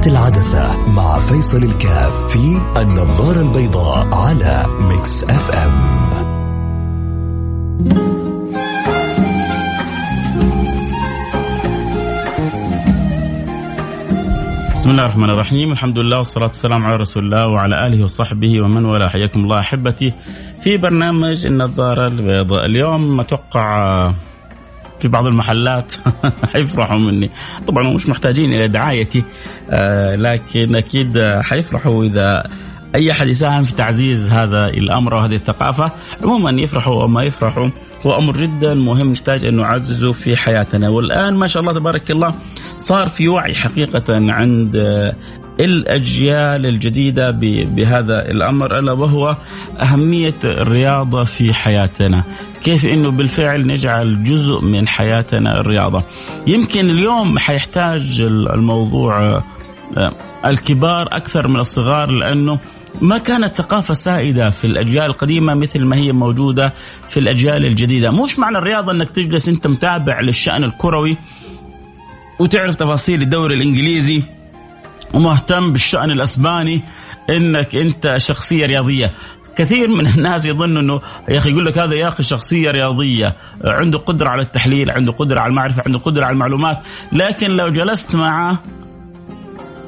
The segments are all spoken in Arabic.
تحت العدسة مع فيصل الكاف في النظارة البيضاء على Mix FM بسم الله الرحمن الرحيم. الحمد لله والصلاة والسلام على رسول الله وعلى آله وصحبه ومن والاه. حياكم الله أحبتي في برنامج النظارة البيضاء. اليوم أتوقع في بعض المحلات حيفرحوا مني. طبعا مش محتاجين إلى دعايتي آه لكن أكيد حيفرحوا إذا أي أحد يساهم في تعزيز هذا الأمر وهذه الثقافة. عموما يفرحوا أو ما يفرحوا هو أمر جدا مهم نحتاج أن نعززه في حياتنا. والآن ما شاء الله تبارك الله صار في وعي حقيقة عند الأجيال الجديدة بهذا الأمر ألا وهو أهمية الرياضة في حياتنا، كيف إنه بالفعل نجعل جزء من حياتنا الرياضة. يمكن اليوم حيحتاج الموضوع آه، الكبار أكثر من الصغار لأنه ما كانت ثقافة سائدة في الأجيال القديمة مثل ما هي موجودة في الأجيال الجديدة مش معنى الرياضة أنك تجلس أنت متابع للشأن الكروي وتعرف تفاصيل الدوري الإنجليزي ومهتم بالشأن الأسباني أنك أنت شخصية رياضية. كثير من الناس يظن إنه يا أخي يقول لك هذا يا أخي شخصية رياضية. عنده قدرة على التحليل عنده قدرة على المعرفة عنده قدرة على المعلومات لكن لو جلست معه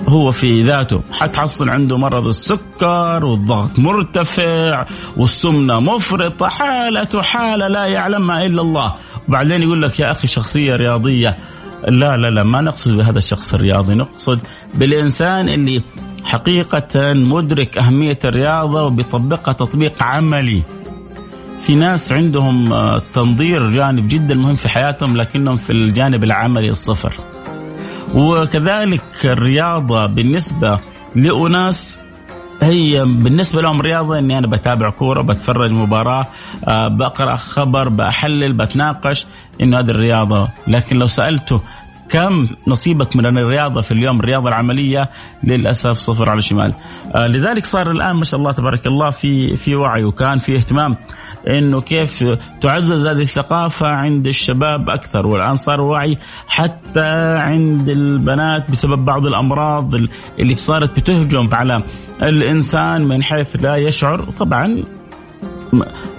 هو في ذاته. حتحصل عنده مرض السكر والضغط مرتفع والسمنة مفرطة حالة حالة لا يعلمها إلا الله. وبعدين يقول لك يا أخي شخصية رياضية. لا لا لا ما نقصد بهذا الشخص الرياضي نقصد بالإنسان اللي حقيقة مدرك أهمية الرياضة وبيطبقها تطبيق عملي. في ناس عندهم آه، تنظير جانب جدا مهم في حياتهم لكنهم في الجانب العملي الصفر. وكذلك الرياضة بالنسبة لأناس هي بالنسبة لهم رياضة إني أنا بتابع كورة بتفرج مباراة آه، بقرأ خبر بحلل بتناقش إنه هذه الرياضة. لكن لو سألته كم نصيبك من الرياضة في اليوم الرياضة العملية للأسف صفر على الشمال. آه، لذلك صار الآن ما شاء الله تبارك الله في في وعي وكان في اهتمام إنه كيف تعزز هذه الثقافة عند الشباب أكثر. والآن صار وعي حتى عند البنات بسبب بعض الأمراض اللي صارت بتهجم على الإنسان من حيث لا يشعر طبعا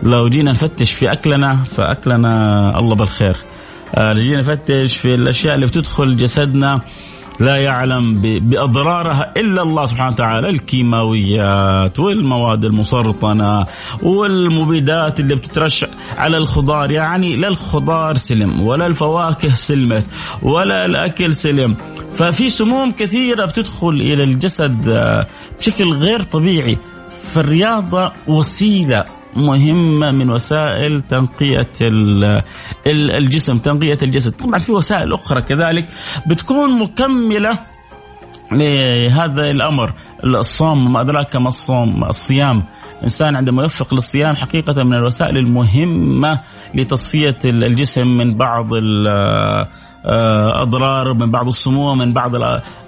لو جينا نفتش في أكلنا فأكلنا الله بالخير. لو آه، جينا نفتش في الأشياء اللي بتدخل جسدنا لا يعلم بأضرارها إلا الله سبحانه وتعالى. الكيماويات والمواد المسرطنة والمبيدات اللي بتترش على الخضار. يعني لا الخضار سلم ولا الفواكه سلمت ولا الأكل سلم. ففي سموم كثيرة بتدخل إلى الجسد آه، بشكل غير طبيعي. فالرياضة وسيلة مهمة من وسائل تنقية الجسم تنقية الجسد. طبعا في وسائل أخرى كذلك بتكون مكملة لهذا الأمر. الصوم ما أدراك ما الصوم الصيام. الإنسان عندما يوفق للصيام حقيقة من الوسائل المهمة لتصفية الجسم من بعض أضرار من بعض السموم من بعض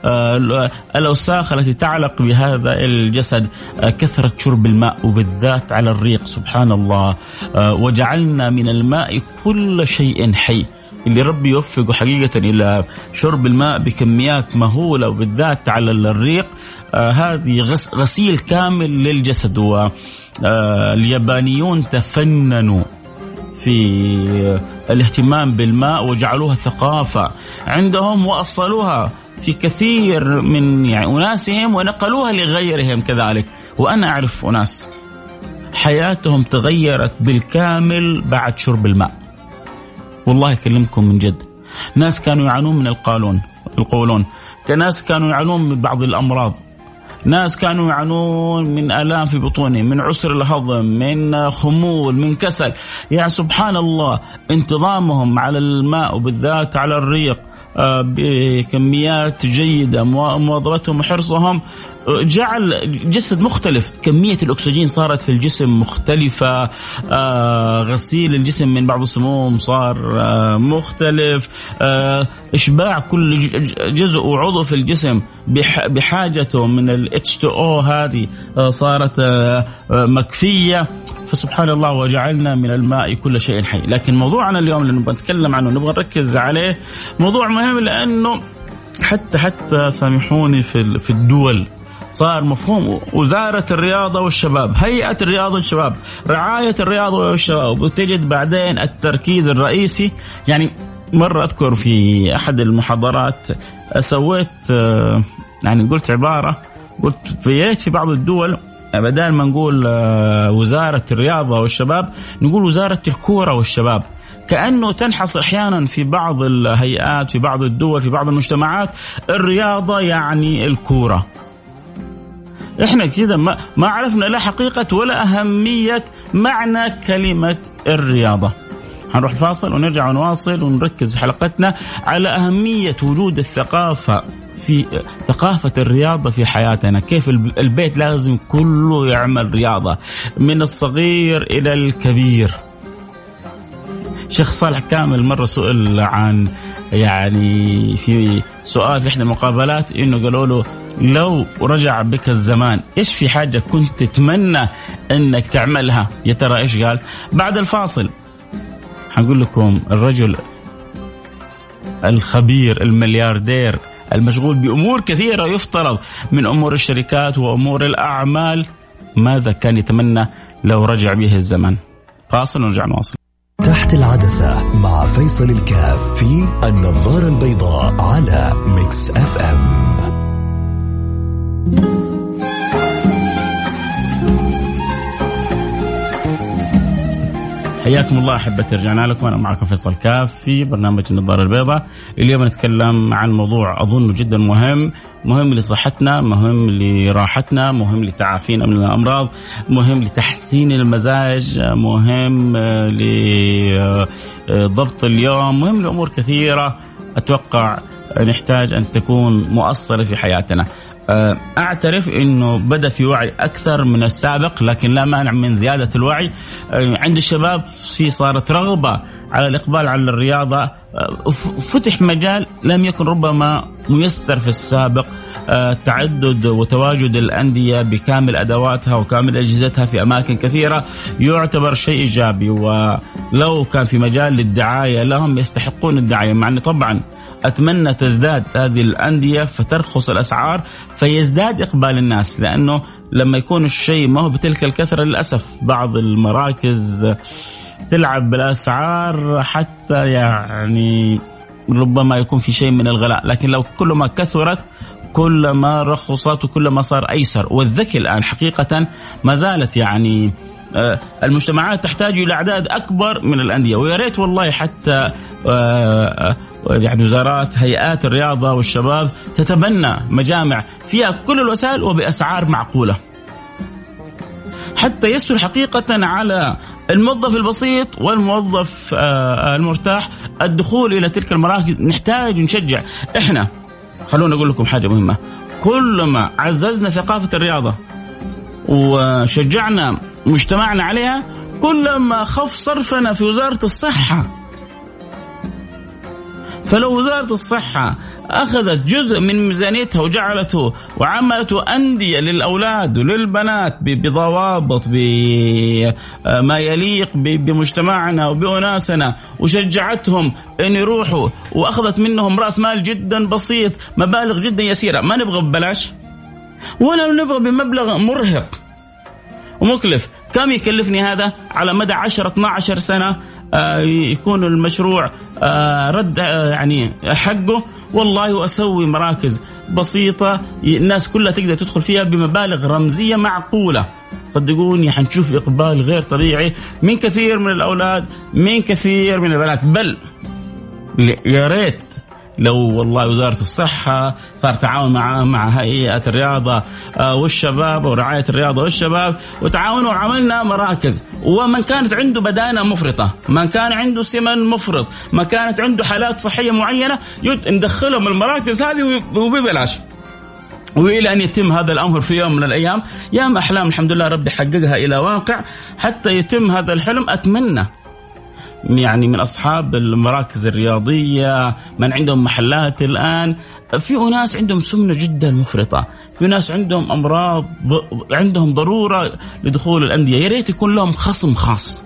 آه، الأوساخ التي تعلق بهذا الجسد آه، كثرة شرب الماء وبالذات على الريق سبحان الله. وجعلنا من الماء كل شيء حي. اللي ربي يوفقه حقيقة إلى شرب الماء بكميات مهولة وبالذات على الريق آه هذه غسيل كامل للجسد. واليابانيون تفننوا في الاهتمام بالماء وجعلوها ثقافة عندهم وأصلوها في كثير من يعني أناسهم ونقلوها لغيرهم كذلك. وأنا أعرف أناس حياتهم تغيرت بالكامل بعد شرب الماء. والله أكلمكم من جد. ناس كانوا يعانون من القولون. ناس كانوا يعانون من بعض الأمراض. ناس كانوا يعانون من آلام في بطونهم من عسر الهضم من خمول من كسل. يعني سبحان الله انتظامهم على الماء وبالذات على الريق آه، بكميات جيدة مواظبتهم وحرصهم جعل جسد مختلف. كمية الأكسجين صارت في الجسم مختلفة. آه غسيل الجسم من بعض السموم صار آه مختلف. آه إشباع كل جزء وعضو في الجسم بحاجته من ال H2O هذه آه صارت آه مكفية. فسبحان الله وجعلنا من الماء كل شيء حي. لكن موضوعنا اليوم اللي نبغى نتكلم عنه نبغى نركز عليه موضوع مهم لأنه حتى حتى سامحوني في في الدول صار مفهوم. وزارة الرياضة والشباب هيئة الرياضة والشباب رعاية الرياضة والشباب. وتجد بعدين التركيز الرئيسي يعني مرة أذكر في أحد المحاضرات سويت يعني قلت عبارة قلت بيت في بعض الدول بدل ما نقول وزارة الرياضة والشباب نقول وزارة الكورة والشباب. كأنه تنحصر أحيانا في بعض الهيئات في بعض الدول في بعض المجتمعات الرياضة يعني الكورة. إحنا كذا ما, ما عرفنا لا حقيقة ولا أهمية معنى كلمة الرياضة. هنروح الفاصل ونرجع ونواصل ونركز في حلقتنا على أهمية وجود الثقافة في ثقافة الرياضة في حياتنا. كيف البيت لازم كله يعمل رياضة من الصغير إلى الكبير. شيخ صالح كامل مرة سئل عن يعني في سؤال في إحدى المقابلات إنه قالوا له لو رجع بك الزمان إيش في حاجة كنت تتمنى إنك تعملها؟ يا ترى إيش قال؟ بعد الفاصل. حقول لكم الرجل الخبير الملياردير المشغول بأمور كثيرة يفترض من أمور الشركات وأمور الأعمال. ماذا كان يتمنى لو رجع به الزمن؟ فاصل ونرجع نواصل. تحت العدسة مع فيصل الكاف في النظارة البيضاء على Mix FM. حياكم الله احبتي رجعنا لكم أنا معكم فيصل كاف في برنامج النظارة البيضاء. اليوم نتكلم عن موضوع اظنه جدا مهم مهم لصحتنا مهم لراحتنا مهم لتعافينا من الأمراض مهم لتحسين المزاج مهم لضبط اليوم مهم لأمور كثيرة. أتوقع نحتاج أن تكون مؤصلة في حياتنا. أعترف إنه بدأ في وعي أكثر من السابق لكن لا مانع من زيادة الوعي. آه، عند الشباب في صارت رغبة على الإقبال على الرياضة. آه، فتح مجال لم يكن ربما ميسر في السابق. تعدد وتواجد الأندية بكامل أدواتها وكامل أجهزتها في أماكن كثيرة يعتبر شيء إيجابي. ولو كان في مجال للدعاية لهم يستحقون الدعاية مع أنه طبعا أتمنى تزداد هذه الأندية فترخص الأسعار فيزداد إقبال الناس لأنه لما يكون الشيء ما هو بتلك الكثرة للأسف. بعض المراكز تلعب بالأسعار حتى يعني ربما يكون في شيء من الغلاء لكن لو كل ما كثرت كل ما رخصت وكل ما صار أيسر. والذكي الآن حقيقة ما زالت يعني آه، المجتمعات تحتاج إلى أعداد أكبر من الأندية. ويا ريت والله حتى آه، يعني وزارات هيئات الرياضة والشباب تتبنى مجامع فيها كل الوسائل وبأسعار معقولة. حتى يسهل حقيقة على الموظف البسيط والموظف آه، المرتاح الدخول إلى تلك المراكز. نحتاج نشجع. إحنا خلونا أقول لكم حاجة مهمة. كلما عززنا ثقافة الرياضة وشجعنا مجتمعنا عليها كلما خف صرفنا في وزارة الصحة. فلو وزارة الصحة أخذت جزء من ميزانيتها وجعلته وعملته أندية للأولاد وللبنات بضوابط بما يليق بمجتمعنا وبأناسنا وشجعتهم أن يروحوا وأخذت منهم رأس مال جدا بسيط مبالغ جدا يسيرة. ما نبغى ببلاش؟ ولا نبغى بمبلغ مرهق. ومكلف. كم يكلفني هذا؟ على مدى 10 12 سنة. يكون المشروع آه، رد آه، يعني حقه. والله واسوي مراكز بسيطة الناس كلها تقدر تدخل فيها بمبالغ رمزية معقولة. صدقوني حنشوف إقبال غير طبيعي من كثير من الأولاد من كثير من البنات. بل يا ريت لو والله وزارة الصحة صار تعاون مع مع هيئة الرياضة آه، والشباب ورعاية الرياضة والشباب وتعاونوا وعملنا مراكز ومن كانت عنده بدانة مفرطة، من كان عنده سمن مفرط، ما كانت عنده حالات صحية معينة ندخلهم المراكز هذه وببلاش. وإلى أن يتم هذا الأمر في يوم من الأيام يا أحلام الحمد لله ربي حققها إلى واقع حتى يتم هذا الحلم أتمنى يعني من أصحاب المراكز الرياضية من عندهم محلات الآن. في أناس عندهم سمنة جدا مفرطة في ناس عندهم أمراض عندهم ضرورة لدخول الأندية. يا ريت يكون لهم خصم خاص.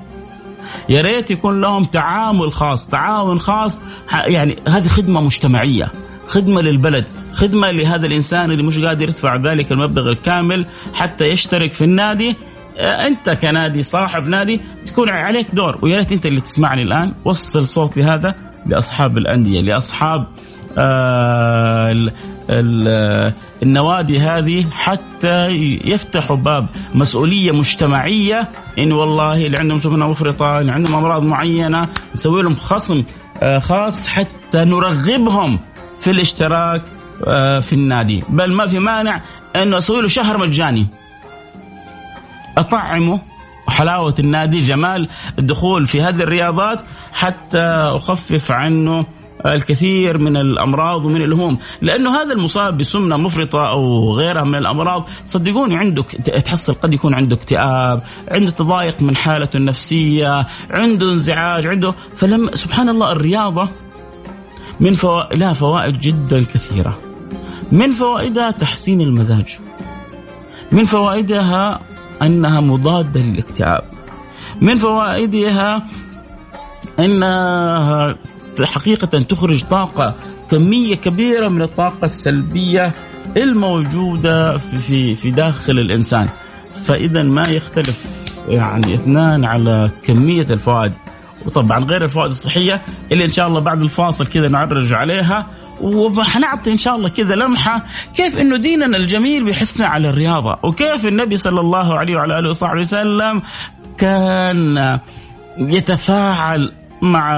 يا ريت يكون لهم تعامل خاص. تعاون خاص يعني هذه خدمة مجتمعية خدمة للبلد خدمة لهذا الإنسان اللي مش قادر يدفع ذلك المبلغ الكامل حتى يشترك في النادي. أنت كنادي صاحب نادي تكون عليك دور. ويا ريت أنت اللي تسمعني الآن. وصل صوتي هذا لأصحاب الأندية لأصحاب آه ال ال النوادي هذه حتى يفتحوا باب. مسؤولية مجتمعية إن والله اللي عندهم سمنه مفرطة اللي عندهم أمراض معينة نسوي لهم خصم آه خاص حتى نرغبهم في الاشتراك آه في النادي. بل ما في مانع انه أسوي له شهر مجاني. أطعمه حلاوه النادي. جمال الدخول في هذه الرياضات حتى أخفف عنه الكثير من الأمراض ومن الهموم. لأنه هذا المصاب بسمنة مفرطة أو غيرها من الأمراض صدقوني عنده تحصل قد يكون عنده اكتئاب عنده تضايق من حالته النفسية عنده انزعاج عنده فلما سبحان الله الرياضة من فوائد لها فوائد جدا كثيرة. من فوائدها تحسين المزاج. من فوائدها أنها مضادة للاكتئاب. من فوائدها أنها حقيقة تخرج طاقة كمية كبيرة من الطاقة السلبية الموجودة في في, في داخل الإنسان. فإذا ما يختلف يعني اثنان على كمية الفوائد. وطبعا غير الفوائد الصحية اللي إن شاء الله بعد الفاصل كذا نعرج عليها. وحنعطي إن شاء الله كذا لمحة كيف إنه ديننا الجميل بيحثنا على الرياضة وكيف النبي صلى الله عليه وعلى آله وصحبه وسلم كان يتفاعل مع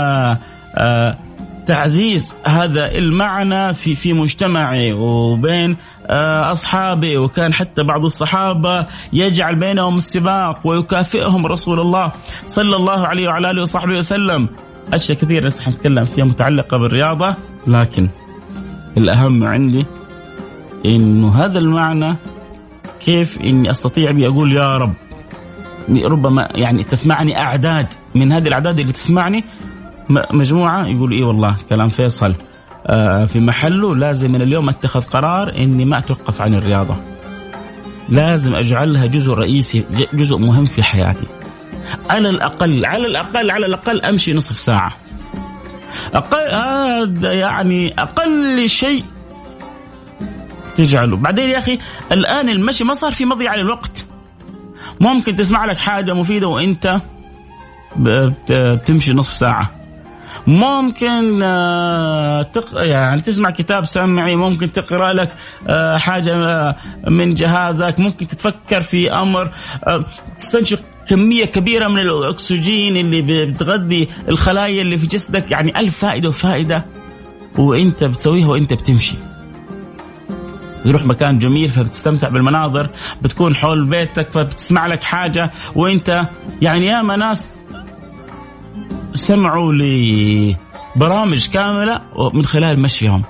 آه، تعزيز هذا المعنى في في مجتمعه وبين آه، أصحابه وكان حتى بعض الصحابة يجعل بينهم السباق ويكافئهم رسول الله صلى الله عليه وعلى آله وصحبه وسلم. أشياء كثيرة لسه حنتكلم فيها متعلقة بالرياضة لكن الأهم عندي إنه هذا المعنى كيف إني أستطيع بي أقول يا رب. ربما يعني تسمعني أعداد من هذه الأعداد اللي تسمعني. مجموعة يقول اي والله كلام فيصل. آه، في محله لازم من اليوم أتخذ قرار إني ما أتوقف عن الرياضة. لازم أجعلها جزء رئيسي جزء مهم في حياتي. على الأقل على الأقل على الأقل أمشي نصف ساعة. أقل هذا يعني أقل شيء تجعله. بعدين يا أخي الآن المشي ما صار في مضيعة للوقت. ممكن تسمع لك حاجة مفيدة وأنت بتمشي نصف ساعة. ممكن آه، يعني تسمع كتاب سمعي ممكن تقرأ لك آه، حاجة آه، من جهازك ممكن تتفكر في أمر تستنشق كمية كبيرة من الأكسجين اللي بتغذي الخلايا اللي في جسدك يعني ألف فائدة وفائدة. وإنت بتسويها وإنت بتمشي. تروح مكان جميل فبتستمتع بالمناظر بتكون حول بيتك فبتسمع لك حاجة. وإنت يعني ياما ناس سمعوا لبرامج كاملة من خلال مشيهم.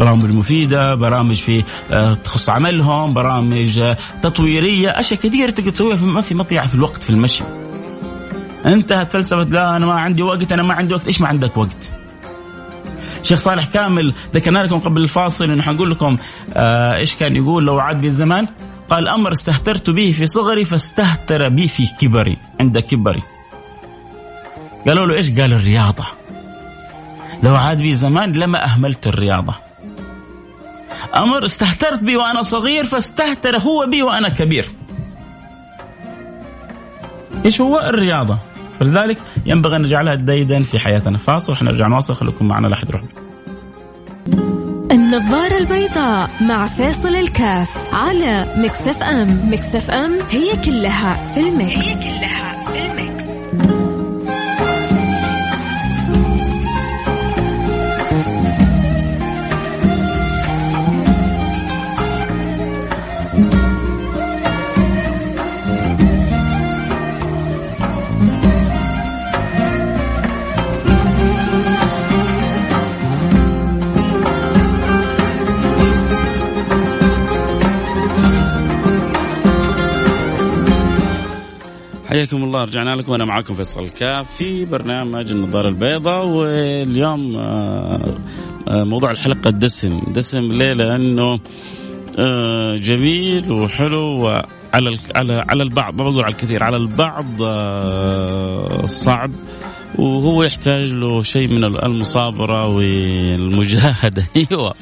برامج مفيدة برامج في آه، تخص عملهم برامج آه، تطويرية أشياء كثيرة تقدر تسويها ما في مضيعة في الوقت في المشي. انتهت فلسفة لا أنا ما عندي وقت أنا ما عندي وقت إيش ما عندك وقت؟ شيخ صالح كامل ذكرنا لكم قبل الفاصل إنه حنقول لكم آه إيش كان يقول لو عاد بي الزمان؟ قال أمر استهترت به في صغري فاستهتر بي في كبري عند كبري. قالوا له إيش؟ قال الرياضة. لو عاد بي زمان لما أهملت الرياضة. أمر استهترت بي وأنا صغير فاستهتر هو بي وأنا كبير. إيش هو الرياضة؟ فلذلك ينبغي أن نجعلها ديدا في حياتنا. فاصل ونرجع نواصل. خليكم معنا لا احد يروح النظارة البيضاء مع فاصل الكاف على مكسف إم. مكسف إم هي كلها في المكس هي كلها حياكم الله رجعنا لكم. وأنا معكم فيصل الكاف في برنامج النظارة البيضاء واليوم آه، آه، موضوع الحلقة دسم. دسم ليه؟ لأنه آه، جميل وحلو وعلى على على البعض ما بقول على الكثير على البعض صعب. وهو يحتاج له شيء من المصابرة والمجاهدة. أيوة.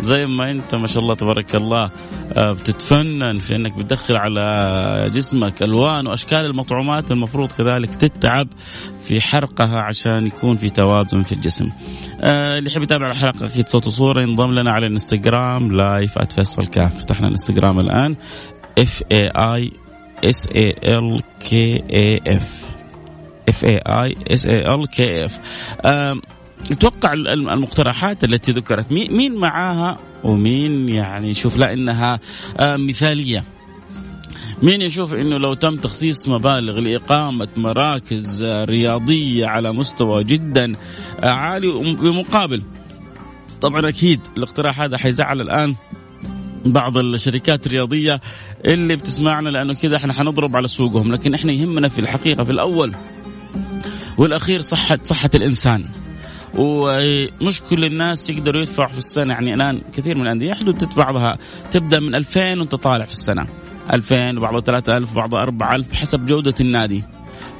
زي ما أنت ما شاء الله تبارك الله آه، بتتفنن في أنك بتدخل على جسمك ألوان وأشكال المطعومات المفروض كذلك تتعب في حرقها عشان يكون في توازن في الجسم. آه اللي يحب يتابع الحلقة أكيد صوت وصورة ينضم لنا على الانستغرام live @فيصل كاف فتحنا الإنستغرام الآن F A I S A L K A F F A I S A L K A F أتوقع المقترحات التي ذكرت مين معاها ومين يعني يشوف؟ لا إنها مثالية. مين يشوف إنه لو تم تخصيص مبالغ لإقامة مراكز رياضية على مستوى جدا عالي بمقابل طبعا أكيد الاقتراح هذا حيزعل الآن بعض الشركات الرياضية اللي بتسمعنا لأنه كذا إحنا حنضرب على سوقهم لكن إحنا يهمنا في الحقيقة في الأول والأخير صحه صحة الإنسان. ومش كل الناس يقدروا يدفعوا في السنة. يعني الآن كثير من الأندية حدود بعضها تبدأ من 2000 وانت طالع في السنة. 2000 وبعضها 3000 وبعضها 4000 حسب جودة النادي.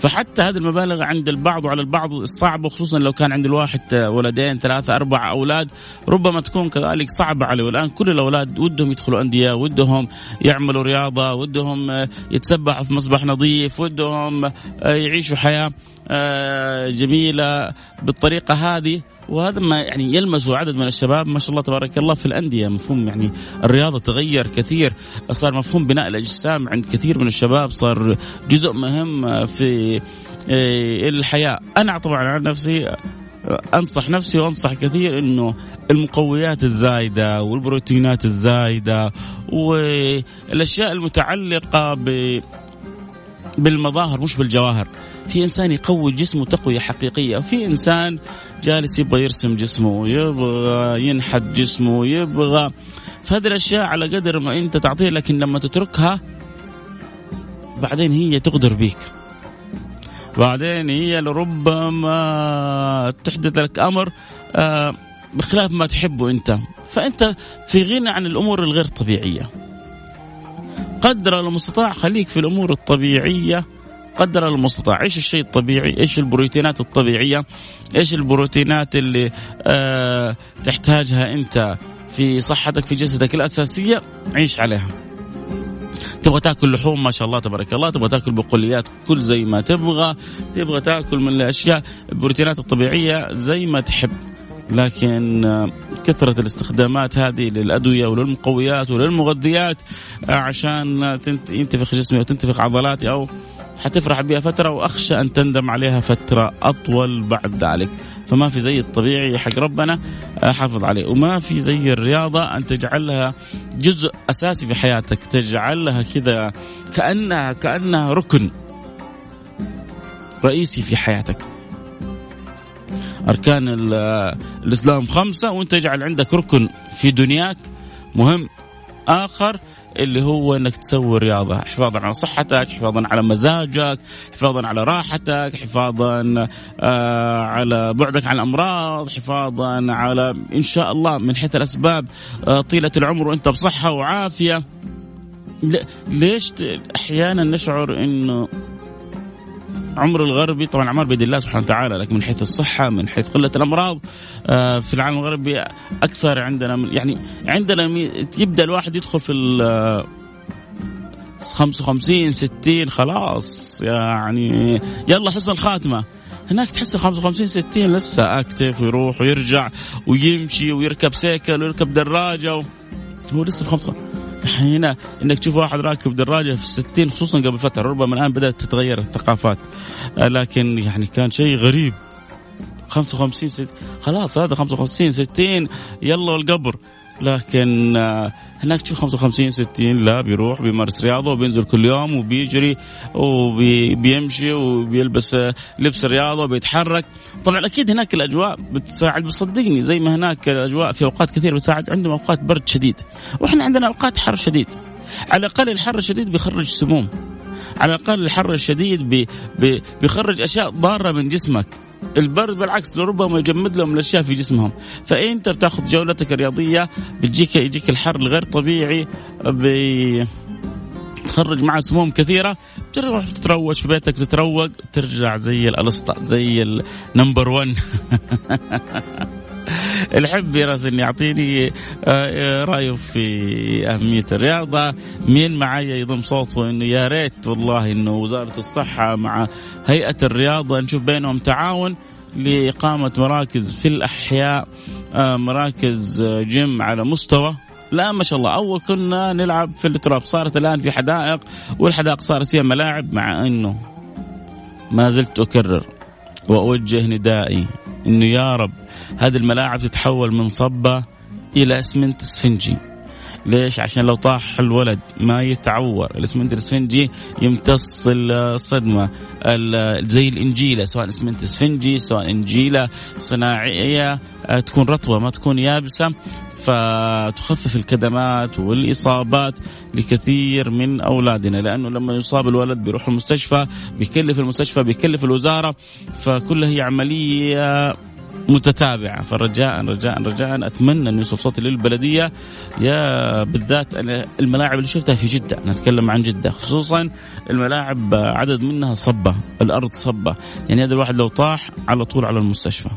فحتى هذه المبالغ عند البعض وعلى البعض صعبة خصوصا لو كان عند الواحد ولدين ثلاثة أربعة أولاد. ربما تكون كذلك صعبة عليه. والآن كل الأولاد ودهم يدخلوا أندية ودهم يعملوا رياضة ودهم يتسبحوا في مسبح نظيف ودهم يعيشوا حياة آه، جميلة بالطريقة هذه. وهذا ما يعني يلمسه عدد من الشباب ما شاء الله تبارك الله في الأندية. مفهوم يعني الرياضة تغير كثير صار مفهوم بناء الأجسام عند كثير من الشباب صار جزء مهم في آه، الحياة. أنا طبعا عن نفسي آه، أنصح نفسي وأنصح كثير إنه المقويات الزايدة والبروتينات الزايدة والأشياء المتعلقة بالمظاهر مش بالجواهر. في إنسان يقوي جسمه تقوية حقيقية وفي إنسان جالس يبغى يرسم جسمه يبغى ينحت جسمه يبغى. فهذه الأشياء على قدر ما أنت تعطيه لكن لما تتركها بعدين هي تغدر بيك. بعدين هي لربما تحدث لك أمر آه، بخلاف ما تحبه أنت. فأنت في غنى عن الأمور الغير طبيعية. قدر المستطاع خليك في الأمور الطبيعية. قدر المستطاع. إيش الشيء الطبيعي؟ إيش البروتينات الطبيعية؟ إيش البروتينات اللي آه تحتاجها أنت في صحتك في جسدك الأساسية؟ عيش عليها. تبغى تاكل لحوم؟ ما شاء الله تبارك الله. تبغى تاكل بقوليات؟ كل زي ما تبغى. تبغى تاكل من الأشياء البروتينات الطبيعية زي ما تحب. لكن آه، كثرة الاستخدامات هذه للأدوية وللمقويات وللمغذيات آه، عشان ينتفخ جسمي أو تنتفخ عضلاتي أو حتفرح بها فترة وأخشى أن تندم عليها فترة أطول بعد ذلك. فما في زي الطبيعي حق ربنا آه، حافظ عليه. وما في زي الرياضة أن تجعلها جزء أساسي في حياتك تجعلها كذا كأنها كأنها ركن رئيسي في حياتك. أركان الإسلام خمسة وأنت تجعل عندك ركن في دنياك مهم. آخر اللي هو إنك تسوي رياضة. حفاظا على صحتك حفاظا على مزاجك حفاظا على راحتك حفاظا آه على بعدك عن الأمراض حفاظا على إن شاء الله من حيث الأسباب آه طيلة العمر وأنت بصحة وعافية. ليش أحيانا نشعر إنه عمر الغربي. طبعا أعمار بيد الله سبحانه وتعالى لكن من حيث الصحة من حيث قلة الأمراض آه، في العالم الغربي أكثر عندنا يعني عندنا يبدأ الواحد يدخل في ال 55 60 خلاص يعني يلا حسن الخاتمة. هناك تحس ال 55 60 لسه اكتف ويروح ويرجع ويمشي ويركب سيكل ويركب دراجة و... هو لسه في 55 هنا إنك تشوف واحد راكب دراجة في الستين خصوصا قبل فترة ربما الآن بدأت تتغير الثقافات. آه، لكن يعني كان شيء غريب. 55 ست خلاص هذا 55 60 يلا القبر. لكن آه، هناك تشوف 55 60 لا بيروح بيمارس رياضة وبينزل كل يوم وبيجري وبيمشي وبيلبس لبس الرياضه وبيتحرك طبعا أكيد هناك الأجواء بتساعد بصدقني زي ما هناك الأجواء في أوقات كثير بتساعد. عندهم أوقات برد شديد وإحنا عندنا أوقات حر شديد. على الأقل الحر الشديد بيخرج سموم. على الأقل الحر الشديد بي بي بيخرج أشياء ضارة من جسمك. البرد بالعكس لربما يجمد لهم الأشياء في جسمهم. فانت بتاخذ جولتك الرياضية بتجيك يجيك الحر الغير طبيعي تخرج معها سموم كثيرة تروح تتروج في بيتك تتروق ترجع زي الأسطى زي ال number 1 الحب يراسلني يعطيني آه، آه، رايه في أهمية الرياضة. مين معي يضم صوته إنه يا ريت والله إنه وزارة الصحة مع هيئة الرياضة نشوف بينهم تعاون لإقامة مراكز في الأحياء آه، مراكز جيم على مستوى. لا ما شاء الله. أول كنا نلعب في التراب. صارت الآن في حدائق والحدائق صارت فيها ملاعب مع إنه ما زلت أكرر وأوجه ندائي إنه يا رب هذه الملاعب تتحول من صبة إلى إسمنت اسفنجي ليش؟ عشان لو طاح الولد ما يتعور، الإسمنت الاسفنجي يمتص الصدمة زي الإنجيلة سواء إسمنت اسفنجي سواء إنجيلة صناعية آه، تكون رطبه ما تكون يابسة. فتخفف الكدمات والإصابات لكثير من أولادنا. لأنه لما يصاب الولد بيروح المستشفى بيكلف المستشفى بيكلف الوزارة. فكلها هي عملية متتابعة. فرجاء رجاء رجاء. أتمنى أن يوصل صوتي للبلدية. يا بالذات الملاعب اللي شفتها في جدة. أنا أتكلم عن جدة. خصوصا الملاعب عدد منها صبة. الأرض صبة. يعني هذا الواحد لو طاح على طول على المستشفى.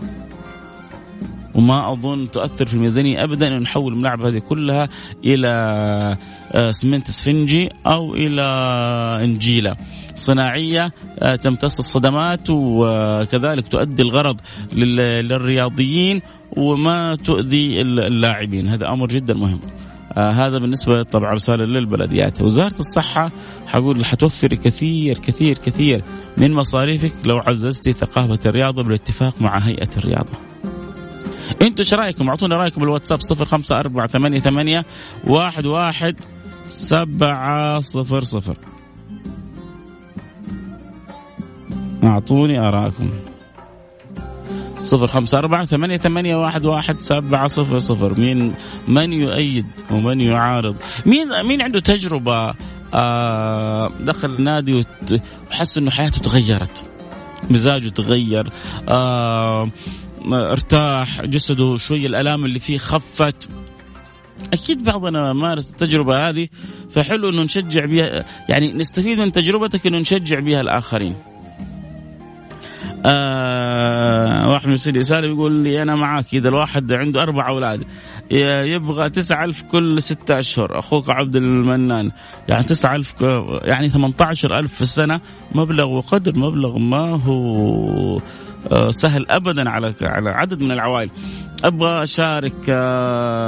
وما أظن تؤثر في الميزانيه ابدا أن نحول الملاعب هذه كلها إلى آه، سمنت اسفنجي أو إلى إنجيلة. صناعية آه، تمتص الصدمات وكذلك تؤدي الغرض للرياضيين وما تؤذي اللاعبين. هذا أمر جدا مهم. آه هذا بالنسبة طبعا رسالة للبلديات. وزارة الصحة حقول حتوفر كثير كثير كثير من مصاريفك لو عززتي ثقافة الرياضة بالاتفاق مع هيئة الرياضة. أنتوا إيش رأيكم؟ أعطونا رأيكم بالواتساب 0548811700 أعطوني آراءكم. صفر خمسة أربعة ثمانية ثمانية واحد واحد سبعة صفر صفر. مين من يؤيد ومن يعارض؟ مين مين عنده تجربة؟ آه دخل النادي وحس إنه حياته تغيرت. مزاجه تغير. آه ارتاح. جسده شوي الألام اللي فيه خفت. أكيد بعضنا مارس التجربة هذه فحلو إنه نشجع بها يعني نستفيد من تجربتك إنه نشجع بها الآخرين. آه واحد من رساله بيقول لي أنا معاك إذا الواحد عنده أربع أولاد. يبغى تسعة ألف كل ستة أشهر. أخوك عبد المنان. يعني تسعة ألف يعني ثمانية عشر ألف في السنة مبلغ وقدر مبلغ ما هو آه، سهل ابدا على على عدد من العوائل. أبغى أشارك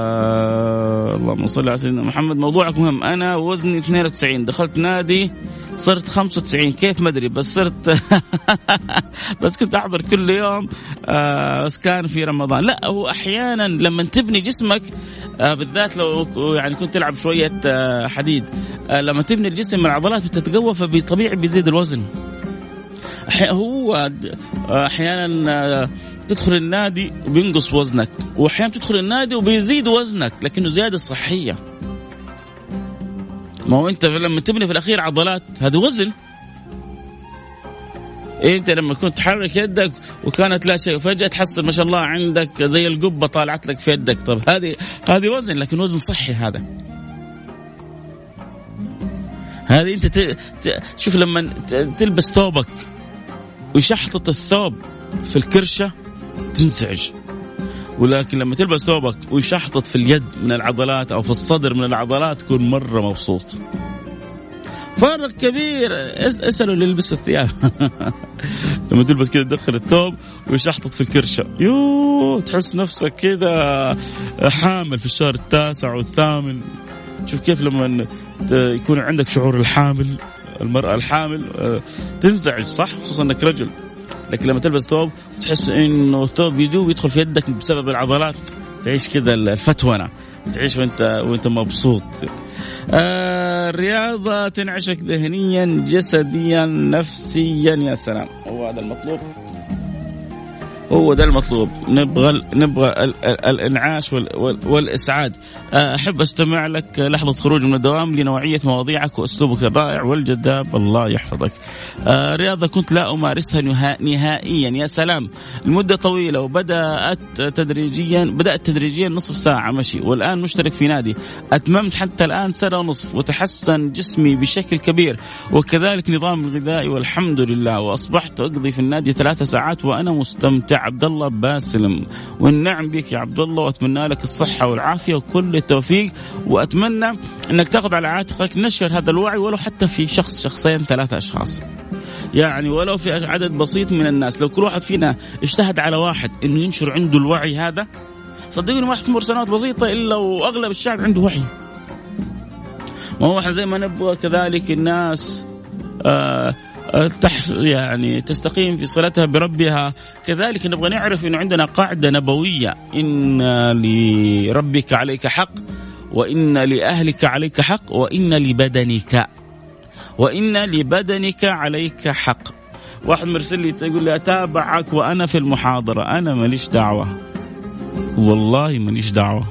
آه اللهم صل على سيدنا محمد. موضوعك مهم. أنا وزني 92 دخلت نادي صرت 95 كيف؟ ما أدري بس صرت بس كنت أحضر كل يوم آه بس كان في رمضان. لا هو أحيانا لما تبني جسمك آه بالذات لو يعني كنت تلعب شوية حديد لما تبني الجسم العضلات بتتقوى فطبيعي بيزيد الوزن. هو أحيانا تدخل النادي وبينقص وزنك واحيانا تدخل النادي وبيزيد وزنك لكنه زيادة صحية. ما هو أنت لما تبني في الأخير عضلات هذا وزن. أنت لما كنت تحرك يدك وكانت لا شيء وفجاه تحصل ما شاء الله عندك زي القبة طالعت لك في يدك. طب هذه هذه وزن لكن وزن صحي هذا. هذه أنت ت... شوف لما تلبس ثوبك وشحطة الثوب في الكرشة تنزعج. ولكن لما تلبس ثوبك ويشحطط في اليد من العضلات أو في الصدر من العضلات تكون مرة مبسوط. فرق كبير اسألوا اللي يلبسوا الثياب. لما تلبس كذا تدخل الثوب ويشحطط في الكرشة. يو تحس نفسك كذا حامل في الشهر التاسع والثامن. شوف كيف لما يكون عندك شعور الحامل المرأة الحامل آه، تنزعج صح؟ خصوصا إنك رجل. لكن لما تلبس ثوب تحس إنه الثوب يدوب يدخل في يدك بسبب العضلات. تعيش كذا الفتونة. تعيش وانت وأنت مبسوط. آه الرياضة تنعشك ذهنيا جسديا نفسيا. يا سلام. هو هذا المطلوب. هو ده المطلوب. نبغى نبغى الإنعاش والإسعاد. أحب أستمع لك لحظة خروج من الدوام لنوعية مواضيعك وأسلوبك الرائع والجذاب. الله يحفظك. رياضة كنت لا أمارسها نهائيا. يا سلام. المدة طويلة وبدأت تدريجيا بدأت تدريجيا نصف ساعة. مشي. والآن مشترك في نادي. أتممت حتى الآن سنة ونصف وتحسن جسمي بشكل كبير. وكذلك نظام الغذائي والحمد لله. وأصبحت أقضي في النادي ثلاثة ساعات وأنا مستمتع. عبد الله باسلم والنعم بك يا عبد الله وأتمنى لك الصحة والعافية وكل التوفيق وأتمنى إنك تاخذ على عاتقك نشر هذا الوعي ولو حتى في شخص شخصين ثلاثة أشخاص. يعني ولو في عدد بسيط من الناس لو كل واحد فينا اجتهد على واحد إنه ينشر عنده الوعي هذا صدقوني ما تمر سنوات بسيطة إلا وأغلب الشعب عنده وعي. ما هو إحنا زي ما نبغى كذلك الناس آه تح يعني تستقيم في صلتها بربها. كذلك نبغى نعرف إنه عندنا قاعدة نبوية. إن لربك عليك حق وإن لأهلك عليك حق وإن لبدنك. وإن لبدنك عليك حق. واحد مرسل لي يقول لي أتابعك وأنا في المحاضرة. أنا ماليش دعوة. والله ماليش دعوة.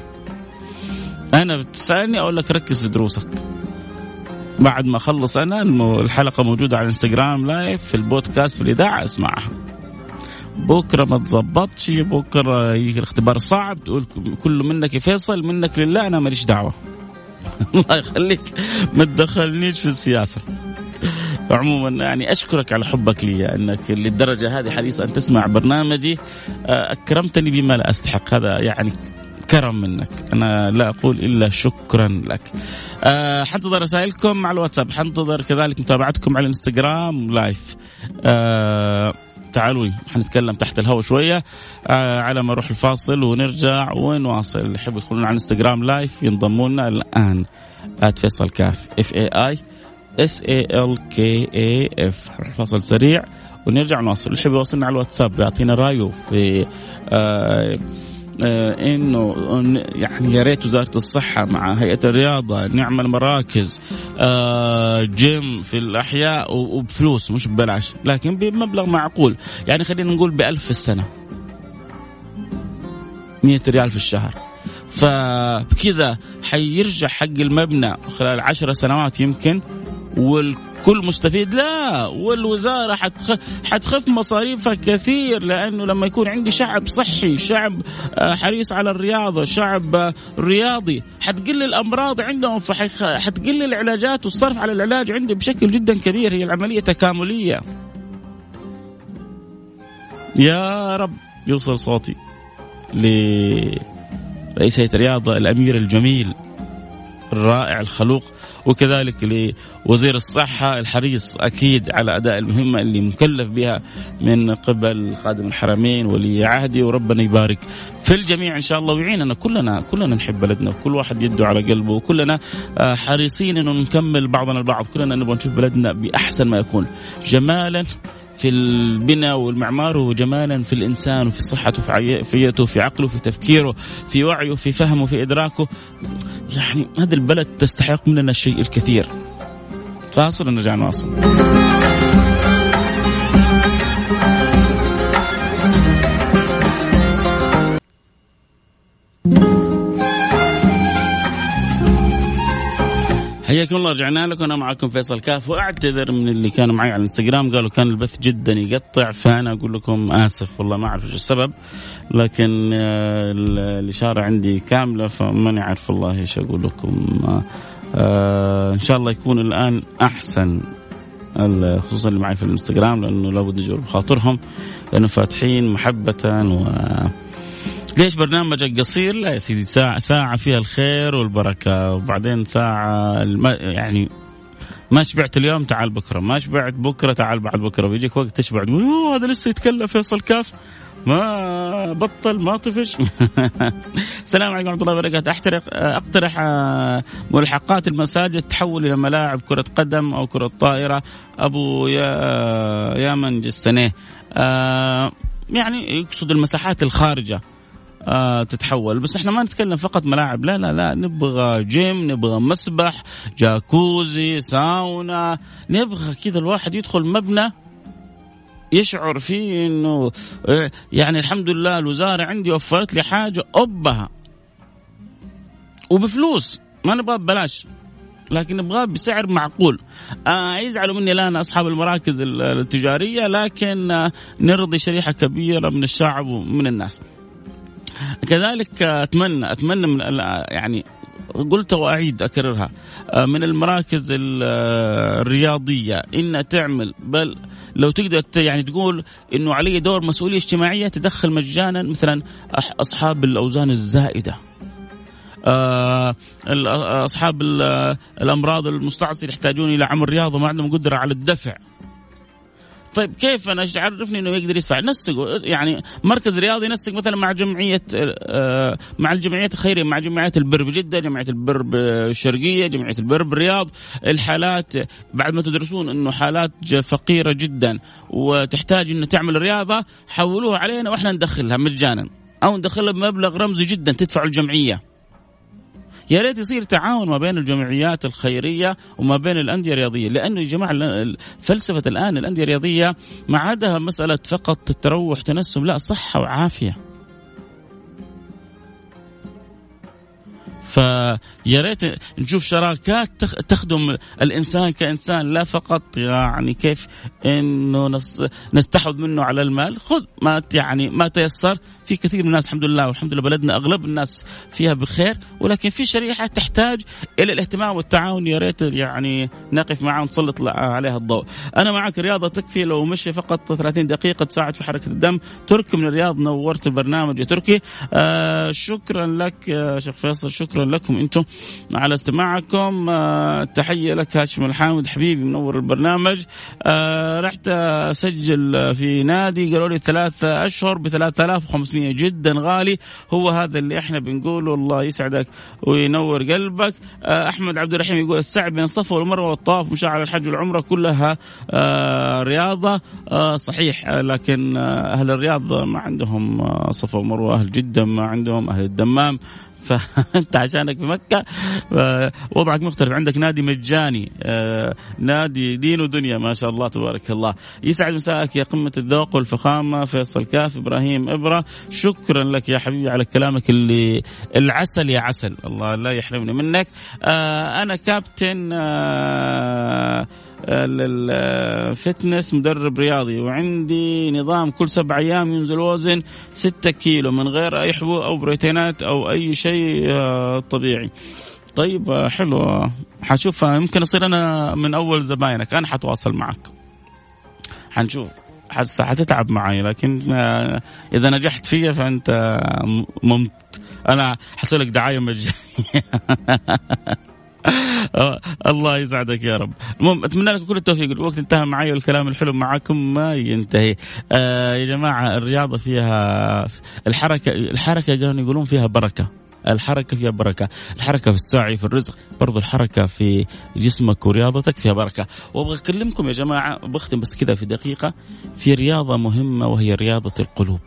أنا بتسالني أقول لك ركز في دروسك. بعد ما اخلص أنا الحلقة موجودة على الانستغرام لايف في البودكاست في الإذاعة أسمعها. بكرة ما تظبطش بكرة يجي الاختبار صعب تقول كله منك يا فيصل منك لله أنا ماليش دعوة. الله يخليك ما تدخلنيش في السياسة. عموما يعني أشكرك على حبك لي أنك للدرجة هذه حريص أن تسمع برنامجي. أكرمتني بما لا أستحق. هذا يعني كرم منك. أنا لا أقول إلا شكرا لك. أه حنتظر رسائلكم على الواتساب. حنتظر كذلك متابعتكم على الإنستغرام live أه تعالوا حنتكلم تحت الهواء شوية. آه على ما نروح الفاصل ونرجع ونواصل. اللي يحبوا يدخلون على الإنستغرام live ينضموا لنا الآن فيصل كاف. F A I S A L K A F فاصل سريع ونرجع نواصل. اللي يحب يوصلنا على الواتساب يعطينا رأيه في آه إنه يعني يا ريت وزارة الصحة مع هيئة الرياضة نعمل مراكز آه جيم في الأحياء وبفلوس مش ببلاش لكن بمبلغ معقول. يعني خلينا نقول بألف في السنة. 100 ريال في الشهر. فبكذا حيرجع حق المبنى خلال عشر سنوات يمكن. والكل مستفيد. لا والوزارة حتخ... حتخف مصاريفها كثير لأنه لما يكون عندي شعب صحي شعب حريص على الرياضة شعب رياضي حتقل الأمراض عندهم فحتقل العلاجات والصرف على العلاج عندي بشكل جدا كبير. هي العملية تكاملية. يا رب يوصل صوتي لرئيس هيئة الرياضة الأمير الجميل الرائع الخلوق وكذلك لوزير الصحة الحريص أكيد على أداء المهمة اللي مكلف بها من قبل خادم الحرمين ولي عهدي وربنا يبارك في الجميع إن شاء الله ويعيننا كلنا كلنا نحب بلدنا وكل واحد يده على قلبه وكلنا حريصين أنه نكمل بعضنا البعض كلنا نبغى نشوف بلدنا بأحسن ما يكون جمالا في البناء والمعمار وجمالا في الإنسان وفي صحته في في عقله في تفكيره في وعيه في فهمه في إدراكه. يعني هذه البلد تستحق مننا الشيء الكثير. فاصل نرجع نواصل. حياكم الله رجعنا لكم. أنا معكم فيصل كاف وأعتذر من اللي كانوا معي على الإنستغرام قالوا كان البث جدا يقطع فأنا أقول لكم آسف والله ما أعرف إيش السبب. لكن الإشارة عندي كاملة فماني عارف والله إيش أقول لكم. آه إن شاء الله يكون الآن أحسن خصوصا اللي معي في الإنستغرام لأنه لابد نجبر بخاطرهم لأنه فاتحين محبه و ليش برنامجك قصير؟ لا يا سيدي ساعة ساعة فيها الخير والبركة. وبعدين ساعة الم... يعني ما شبعت اليوم تعال بكرة. ما شبعت بكرة تعال بعد بكرة. بيجيك وقت تشبع تقول هذا لسه يتكلم فيصل كاف. ما بطل ما طفش. السلام عليكم ورحمة الله وبركاته. احترق أقترح ملحقات المساجد تحول إلى ملاعب كرة قدم أو كرة طائرة. أبو يا يا من جستنيه. يعني يقصد المساحات الخارجة. آه تتحول. بس إحنا ما نتكلم فقط ملاعب. لا لا لا نبغى جيم نبغى مسبح جاكوزي ساونا. نبغى كذا الواحد يدخل مبنى يشعر فيه إنه آه، يعني الحمد لله الوزارة عندي وفرت لي حاجة أبها وبفلوس. ما نبغى ببلاش. لكن نبغاه بسعر معقول. آه يزعلوا مني الآن أصحاب المراكز التجارية لكن آه نرضي شريحة كبيرة من الشعب ومن الناس. كذلك اتمنى أتمنى من يعني قلت وأعيد أكررها. آه، من المراكز آه، الرياضية إن تعمل بل لو تقدر يعني تقول إنه علي دور مسؤولية اجتماعية تدخل مجانا مثلا أصحاب الأوزان الزائدة. آه، أصحاب الأمراض المستعصية يحتاجون إلى عمل رياضة ما عندهم قدرة على الدفع. طيب كيف أنا عرفني إنه يقدر يدفع؟ نسق يعني مركز رياضي ينسق مثلا مع جمعية آه، مع الجمعيات الخيرية مع جمعيات البر بجده جمعية البر بالشرقيه جمعية البر بالرياض الحالات بعد ما تدرسون إنه حالات فقيرة جدا وتحتاج إنه تعمل رياضة حولوها علينا وإحنا ندخلها مجانا. أو ندخلها بمبلغ رمزي جدا تدفعه الجمعية. يا ريت يصير تعاون ما بين الجمعيات الخيرية وما بين الأندية الرياضية لأنه يا جماعة فلسفة الآن الأندية الرياضية ما عادها مسألة فقط تروح تنسم لا صحة وعافية. فيا ريت نشوف شراكات تخدم الإنسان كإنسان لا فقط يعني كيف إنه نستحوذ منه على المال. خذ ما يعني ما تيسر. في كثير من الناس الحمد لله والحمد لله بلدنا أغلب الناس فيها بخير ولكن في شريحة تحتاج إلى الاهتمام والتعاون يا ريت يعني نقف معها ونسلط عليها الضوء. أنا معك رياضه تكفي لو مشي فقط 30 دقيقة تساعد في حركة الدم، تركي من الرياض نورت البرنامج يا تركي. آه شكرا لك يا شيخ فيصل شكرا لكم أنتم على استماعكم آه تحية لك هاشم الحامد حبيبي منور البرنامج آه رحت أسجل في نادي قالوا لي ثلاثة أشهر ب 3500 500 جدا غالي. هو هذا اللي إحنا بنقوله. الله يسعدك وينور قلبك. آه، أحمد عبد الرحيم يقول السعي بين الصفا والمروة والطواف مشاعر الحج والعمرة كلها آه، رياضة. آه، صحيح. لكن أهل الرياض ما عندهم صفا ومروة أهل جدة ما عندهم أهل الدمام. فانت عشانك في مكة. وضعك مختلف. عندك نادي مجاني. آه، نادي دين ودنيا ما شاء الله تبارك الله. يسعد مساءك يا قمة الذوق والفخامة فيصل كاف إبراهيم إبرة. شكرا لك يا حبيبي على كلامك اللي العسل يا عسل. الله لا يحرمني منك. آه، أنا كابتن آه، الفتنس مدرب رياضي. وعندي نظام كل سبع أيام ينزل وزن ستة كيلو من غير أي حبوب أو بروتينات أو أي شيء آه، طبيعي. طيب آه، حلو. حشوف يمكن أصير أنا من أول زباينك. أنا حتواصل معك. حنشوف. حتتعب معي لكن آه، إذا نجحت فيها فأنت ممت أنا حسوي لك دعاية مجانية. الله يسعدك يا رب. المهم أتمنى لكم كل التوفيق. الوقت انتهى معي والكلام الحلو معكم ما ينتهي. آه يا جماعة الرياضة فيها الحركة الحركة كانوا يقولون فيها بركة. الحركة فيها بركة. الحركة في السعي في الرزق برضو الحركة في جسمك ورياضتك فيها بركة. وأبغى أكلمكم يا جماعة بختم بس كذا في دقيقة في رياضة مهمة وهي رياضة القلوب.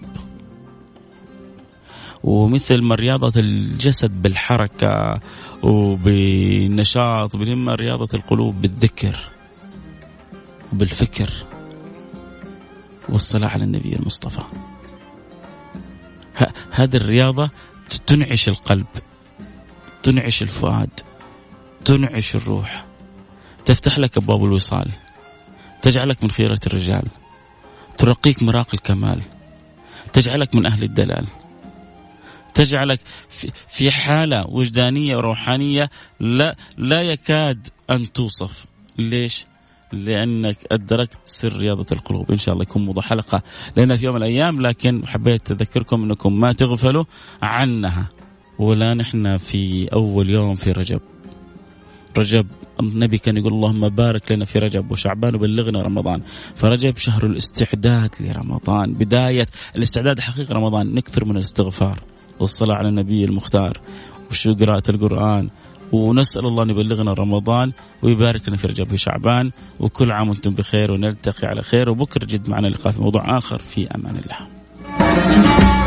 ومثل ما رياضة الجسد بالحركة وبالنشاط بالهمة رياضة القلوب بالذكر وبالفكر والصلاة على النبي المصطفى. هذه الرياضة تنعش القلب تنعش الفؤاد تنعش الروح. تفتح لك أبواب الوصال تجعلك من خيرة الرجال ترقيك مراق الكمال تجعلك من أهل الدلال. تجعلك في حالة وجدانية وروحانية لا لا يكاد أن توصف. ليش؟ لأنك أدركت سر رياضة القلوب. إن شاء الله يكون موضوع حلقة لنا في يوم من الأيام لكن حبيت أذكركم أنكم ما تغفلوا عنها. ولا نحن في أول يوم في رجب. رجب النبي كان يقول اللهم بارك لنا في رجب وشعبان وبلغنا رمضان. فرجب شهر الاستعداد لرمضان بداية الاستعداد حقيقة رمضان. نكثر من الاستغفار. والصلاة على النبي المختار وشو قراءة القرآن ونسأل الله أن يبلغنا رمضان ويبارك لنا في رجب شعبان وكل عام وأنتم بخير ونلتقي على خير وبكرة جد معنا لقاء في موضوع آخر في أمان الله.